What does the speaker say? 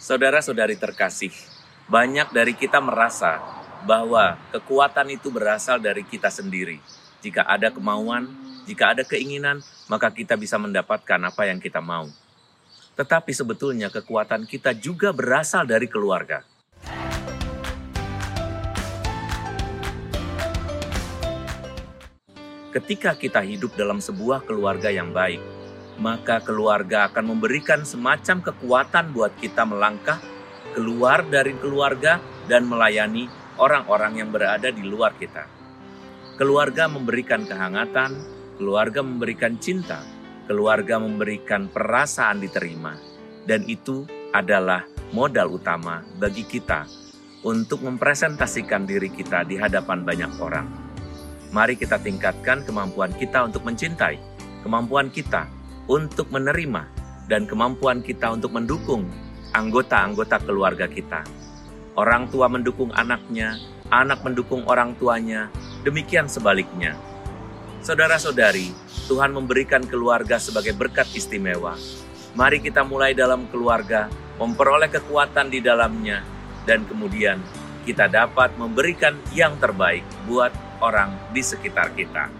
Saudara-saudari terkasih, banyak dari kita merasa bahwa kekuatan itu berasal dari kita sendiri. Jika ada kemauan, jika ada keinginan, maka kita bisa mendapatkan apa yang kita mau. Tetapi sebetulnya kekuatan kita juga berasal dari keluarga. Ketika kita hidup dalam sebuah keluarga yang baik, maka keluarga akan memberikan semacam kekuatan buat kita melangkah keluar dari keluarga dan melayani orang-orang yang berada di luar kita. Keluarga memberikan kehangatan, keluarga memberikan cinta, keluarga memberikan perasaan diterima, dan itu adalah modal utama bagi kita untuk mempresentasikan diri kita di hadapan banyak orang. Mari kita tingkatkan kemampuan kita untuk mencintai, kemampuan kita untuk menerima, dan kemampuan kita untuk mendukung anggota-anggota keluarga kita. Orang tua mendukung anaknya, anak mendukung orang tuanya, demikian sebaliknya. Saudara-saudari, Tuhan memberikan keluarga sebagai berkat istimewa. Mari kita mulai dalam keluarga, memperoleh kekuatan di dalamnya, dan kemudian kita dapat memberikan yang terbaik buat orang di sekitar kita.